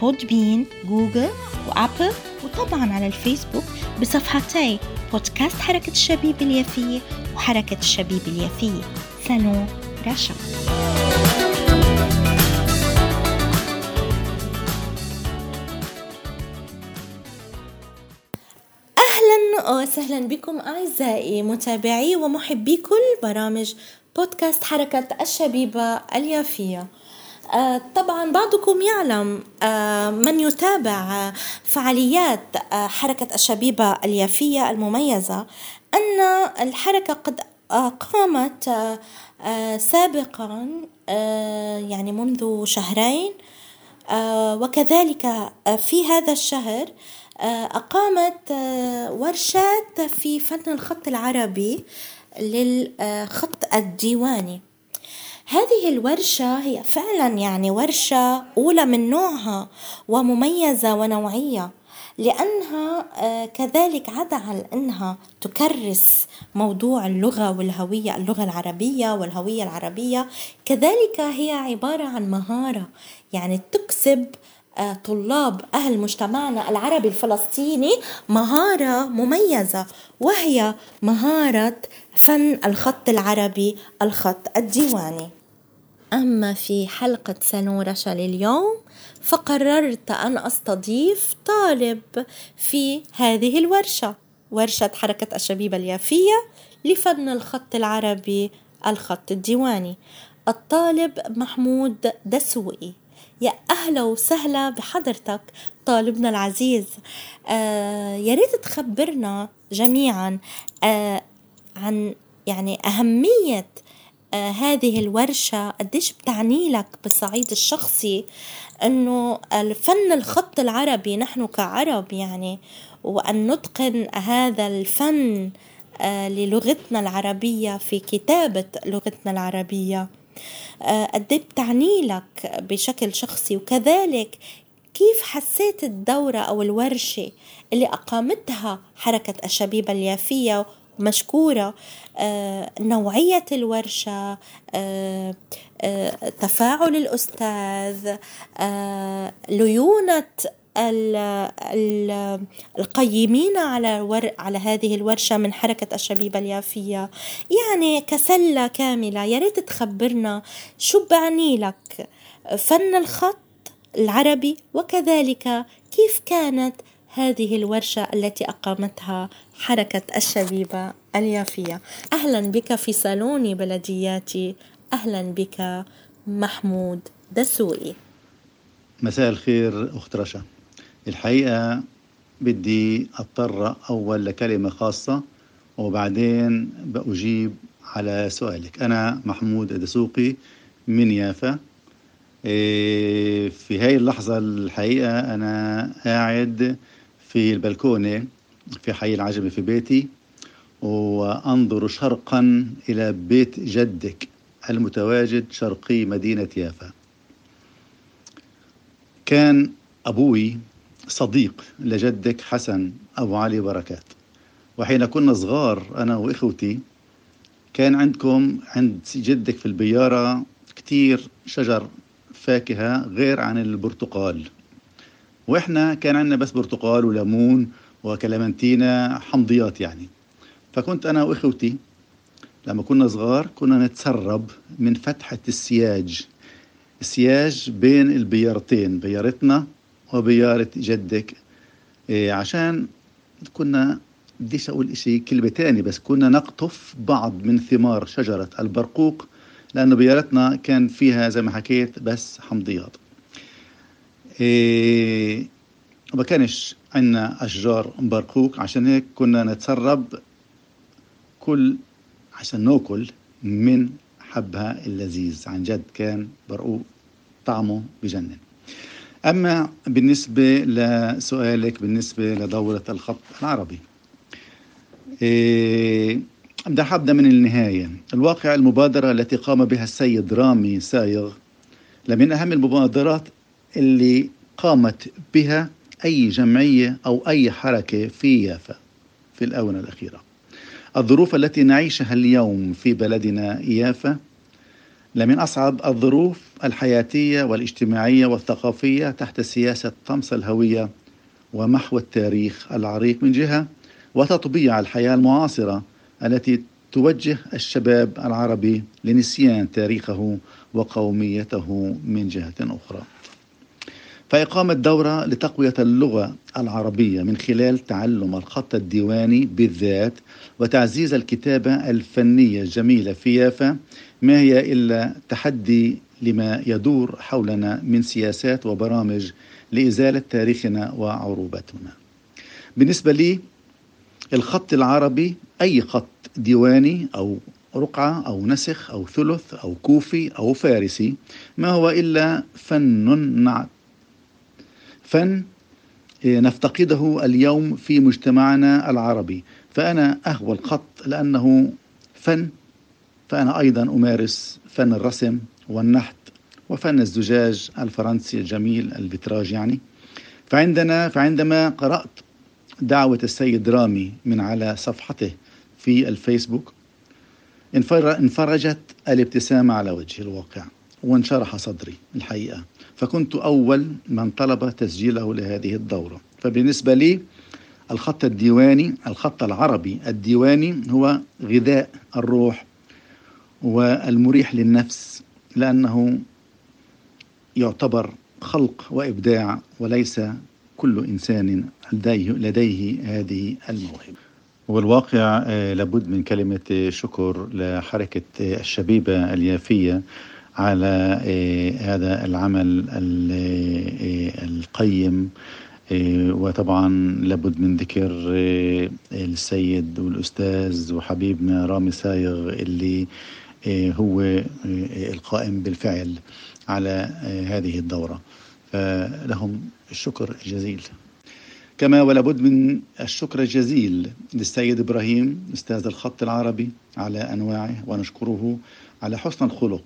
Podbean Google وابل وطبعا على الفيسبوك بصفحتي بودكاست حركة الشبيب اليافية وحركة الشبيب اليافية. سالون رشا. أهلا وسهلا بكم أعزائي متابعي ومحبي كل برامج بودكاست حركة الشبيبة اليافية. طبعا بعضكم يعلم آه، من يتابع فعاليات آه، حركة الشبيبة اليافية المميزة أن الحركة قد قامت سابقا يعني منذ شهرين وكذلك في هذا الشهر أقامت ورشات في فن الخط العربي للخط الديواني. هذه الورشة هي فعلا يعني ورشة أولى من نوعها ومميزة ونوعية لأنها آه، كذلك عدا عن أنها تكرس موضوع اللغة والهوية اللغة العربية والهوية العربية. كذلك هي عبارة عن مهارة يعني تكسب آه، طلاب أهل مجتمعنا العربي الفلسطيني مهارة مميزة وهي مهارة فن الخط العربي الخط الديواني. أما في حلقة سنورشة لليوم فقررت أن أستضيف طالب في هذه الورشة ورشة حركة الشبيبة اليافية لفن الخط العربي الخط الديواني الطالب محمود دسوقي. يا أهلا وسهلا بحضرتك طالبنا العزيز. آه يا ريت تخبرنا جميعا آه عن يعني أهمية آه هذه الورشة قديش بتعني لك بالصعيد الشخصي؟ إنه الفن الخط العربي نحن كعرب يعني وأن نتقن هذا الفن آه للغتنا العربية في كتابة لغتنا العربية. آه قد بتعني لك بشكل شخصي؟ وكذلك كيف حسيت الدورة أو الورشة اللي أقامتها حركة الشبيبة اليافية مشكورة آه، نوعية الورشة آه، آه، تفاعل الأستاذ ليونة القيمين على ور على هذه الورشة من حركة الشبيبة اليافية. يعني كسلة كاملة يا ريت تخبرنا شو بعني لك؟ فن الخط العربي وكذلك كيف كانت هذه الورشة التي أقامتها حركة الشبيبة اليافية. أهلا بك في صالون بلدياتي. أهلا بك محمود دسوقي. مساء الخير أخت رشا. الحقيقة بدي أضطر أول لكلمة خاصة وبعدين بأجيب على سؤالك. أنا محمود دسوقي من يافا. إيه، في هاي اللحظة الحقيقة أنا قاعد في البلكونة في حي العجمة في بيتي وأنظر شرقا إلى بيت جدك المتواجد شرقي مدينة يافا. كان أبوي صديق لجدك حسن أبو علي بركات وحين كنا صغار أنا وإخوتي كان عندكم عند جدك في البيارة كتير شجر فاكهة غير عن البرتقال. وإحنا كان عندنا بس برتقال وليمون وكلامنتينا حمضيات يعني. فكنت أنا وإخوتي لما كنا صغار كنا نتسرب من فتحة السياج. السياج بين البيارتين بيارتنا وبيارة جدك. إيه عشان كنا بديش أقول إشي كلمة تاني بس كنا نقطف بعض من ثمار شجرة البرقوق لأنه بيارتنا كان فيها زي ما حكيت بس حمضيات. إيه وما كانش عندنا أشجار برقوق عشان هيك كنا نتسرب كل عشان نأكل من حبها اللذيذ. عن جد كان برقوق طعمه بجنن. أما بالنسبة لسؤالك بالنسبة لدورة الخط العربي إيه بدي أبدأ من النهاية. الواقع المبادرة التي قام بها السيد رامي سايغ لمن أهم المبادرات اللي قامت بها أي جمعية أو أي حركة في يافا في الآونة الأخيرة. الظروف التي نعيشها اليوم في بلدنا يافا لمن أصعب الظروف الحياتية والاجتماعية والثقافية تحت سياسة طمس الهوية ومحو التاريخ العريق من جهة وتطبيع الحياة المعاصرة التي توجه الشباب العربي لنسيان تاريخه وقوميته من جهة أخرى. فإقامة دورة لتقوية اللغة العربية من خلال تعلم الخط الديواني بالذات وتعزيز الكتابة الفنية الجميلة في يافا ما هي إلا تحدي لما يدور حولنا من سياسات وبرامج لإزالة تاريخنا وعروبتنا. بالنسبة لي الخط العربي أي خط ديواني أو رقعة أو نسخ أو ثلث أو كوفي أو فارسي ما هو إلا فن نعت فن إيه، نفتقده اليوم في مجتمعنا العربي. فأنا أهوى الخط لأنه فن فأنا أيضا أمارس فن الرسم والنحت وفن الزجاج الفرنسي الجميل الفيتراج يعني. فعندنا فعندما قرأت دعوة السيد رامي من على صفحته في الفيسبوك انفرجت الابتسامة على وجه الواقع وانشرح صدري الحقيقة. فكنت أول من طلب تسجيله لهذه الدورة. فبالنسبة لي الخط الديواني الخط العربي الديواني هو غذاء الروح والمريح للنفس لأنه يعتبر خلق وإبداع وليس كل إنسان لديه, لديه هذه الموهبة. والواقع آه، لابد من كلمة شكر لحركة الشبيبة اليافية على آه، هذا العمل آه، القيم وطبعا لابد من ذكر السيد والأستاذ وحبيبنا رامي سايغ اللي هو القائم بالفعل على هذه الدورة. فلهم الشكر الجزيل. كما ولابد من الشكر الجزيل للسيد إبراهيم أستاذ الخط العربي على أنواعه ونشكره على حسن الخلق.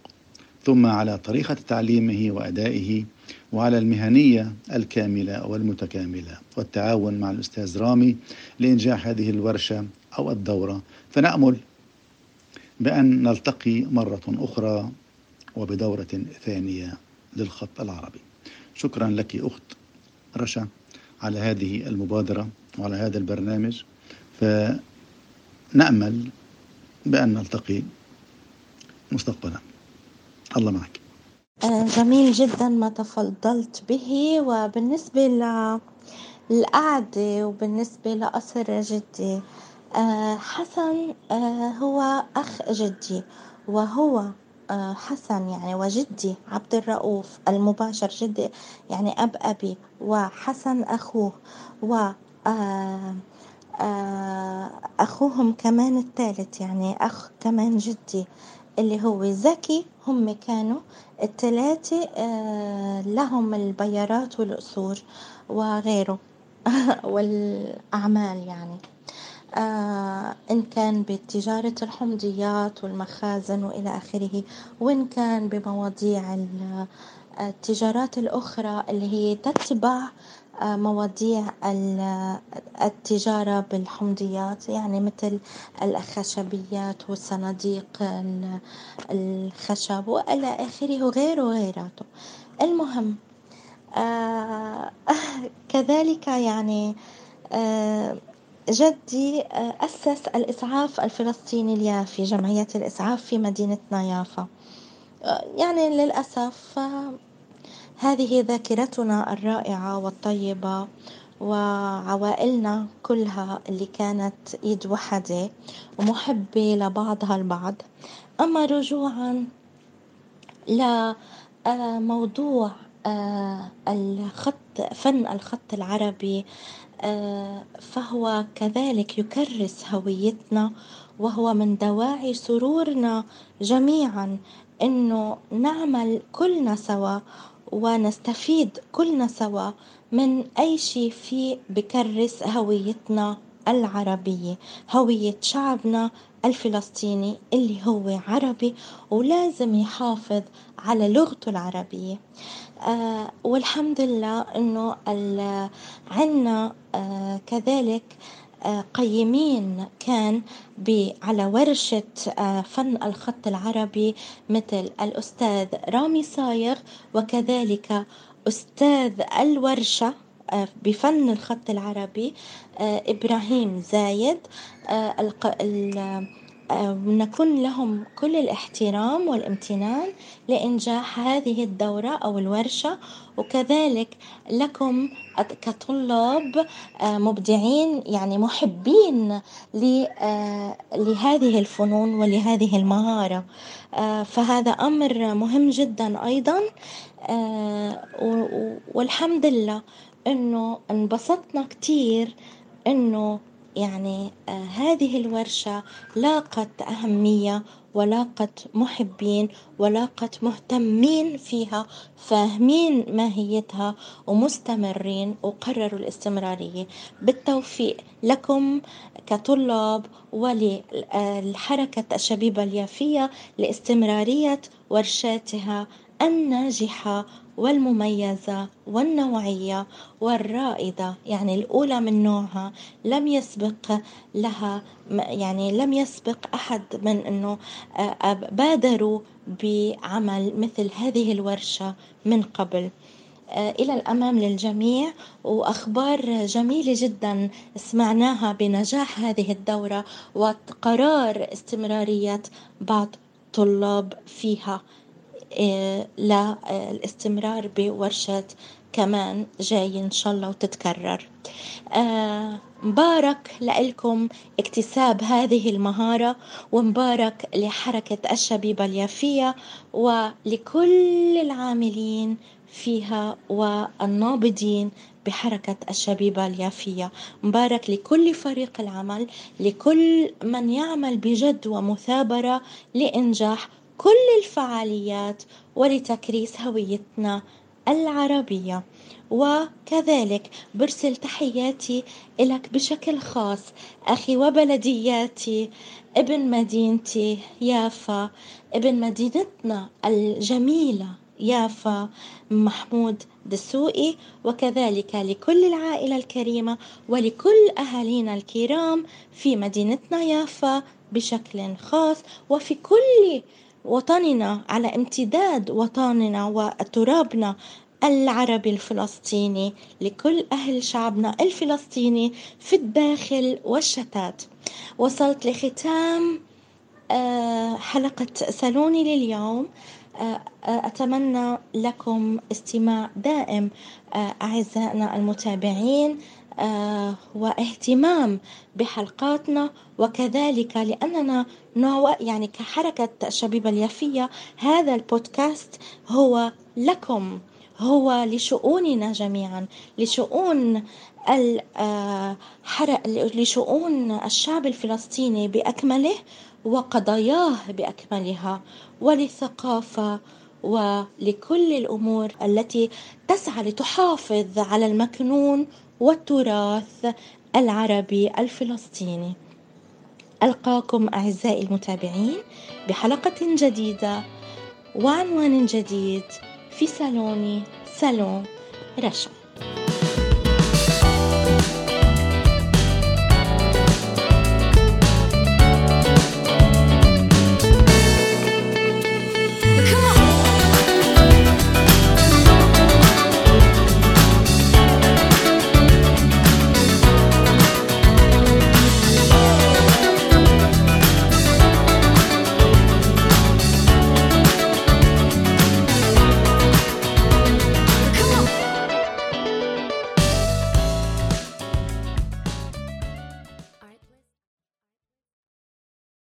ثم على طريقة تعليمه وأدائه وعلى المهنية الكاملة والمتكاملة والتعاون مع الأستاذ رامي لإنجاح هذه الورشة أو الدورة. فنأمل بأن نلتقي مرة أخرى وبدورة ثانية للخط العربي. شكرا لك أخت رشا على هذه المبادرة وعلى هذا البرنامج. فنأمل بأن نلتقي مستقبلا. الله معك. آه، جميل جدا ما تفضلت به. وبالنسبة للقعدة وبالنسبة لقصر جدي آه، حسن آه، هو أخ جدي وهو حسن يعني وجدي عبد الرؤوف المباشر جدي يعني أب أبي وحسن أخوه و أخوهم كمان الثالث يعني أخ كمان جدي اللي هو زكي. هم كانوا الثلاثة لهم البيارات والقصور وغيره والأعمال يعني. آه إن كان بتجارة الحمضيات والمخازن وإلى آخره وإن كان بمواضيع التجارات الأخرى اللي هي تتبع آه مواضيع التجارة بالحمضيات يعني مثل الخشبيات والصناديق الخشب وإلى آخره وغيره وغيراته. المهم آه كذلك يعني آه جدي آه، أسس الإسعاف الفلسطيني اليافي جمعية الإسعاف في مدينتنا يافا آه، يعني للأسف آه، هذه ذاكرتنا الرائعة والطيبة وعوائلنا كلها اللي كانت إيد وحدة ومحبة لبعضها البعض. أما رجوعا لموضوع الخط فن الخط العربي آه، فهو كذلك يكرس هويتنا وهو من دواعي سرورنا جميعا إنه نعمل كلنا سوا ونستفيد كلنا سوا من أي شيء في بكرس هويتنا العربية هوية شعبنا الفلسطيني اللي هو عربي ولازم يحافظ على لغته العربية. آه والحمد لله إنه عنا آه كذلك قيمين كان على ورشة آه فن الخط العربي مثل الأستاذ رامي صايغ وكذلك أستاذ الورشة آه، بفن الخط العربي آه، إبراهيم زايد آه، نكون لهم كل الاحترام والامتنان لإنجاح هذه الدورة أو الورشة وكذلك لكم كطلاب مبدعين يعني محبين لهذه الفنون ولهذه المهارة. فهذا أمر مهم جدا أيضا. والحمد لله إنه انبسطنا كتير إنه يعني آه هذه الورشة لاقت أهمية ولاقت محبين ولاقت مهتمين فيها فاهمين ماهيتها ومستمرين وقرروا الاستمرارية. بالتوفيق لكم كطلاب ولحركة الشبيبة اليافية لاستمرارية ورشاتها الناجحة والمميزة والنوعية والرائدة يعني الأولى من نوعها لم يسبق لها يعني لم يسبق أحد من أنه آه، بادروا بعمل مثل هذه الورشة من قبل. آه، إلى الأمام للجميع وأخبار جميلة جدا سمعناها بنجاح هذه الدورة وقرار استمرارية بعض طلاب فيها آه، للاستمرار بورشة كمان جاي إن شاء الله وتتكرر. آه، مبارك لكم اكتساب هذه المهارة ومبارك لحركة الشبيبة اليافية ولكل العاملين فيها والنابضين بحركة الشبيبة اليافية. مبارك لكل فريق العمل لكل من يعمل بجد ومثابرة لإنجاح كل الفعاليات ولتكريس هويتنا العربية. وكذلك برسل تحياتي لك بشكل خاص أخي وبلدياتي ابن مدينتي يافا ابن مدينتنا الجميلة. يافا محمود دسوقي وكذلك لكل العائلة الكريمة ولكل أهالينا الكرام في مدينتنا يافا بشكل خاص وفي كل وطننا على امتداد وطننا وترابنا العربي الفلسطيني لكل أهل شعبنا الفلسطيني في الداخل والشتات. وصلت لختام آه، حلقة سالوني لليوم. أتمنى لكم استماع دائم أعزائنا المتابعين واهتمام بحلقاتنا وكذلك لأننا نوع يعني كحركة الشبيبة اليافية هذا البودكاست هو لكم هو لشؤوننا جميعا لشؤون لشؤون الشعب الفلسطيني بأكمله وقضاياه بأكملها وللثقافة ولكل الأمور التي تسعى لتحافظ على المكنون والتراث العربي الفلسطيني. ألقاكم أعزائي المتابعين بحلقة جديدة وعنوان جديد في صالوني صالون رشا.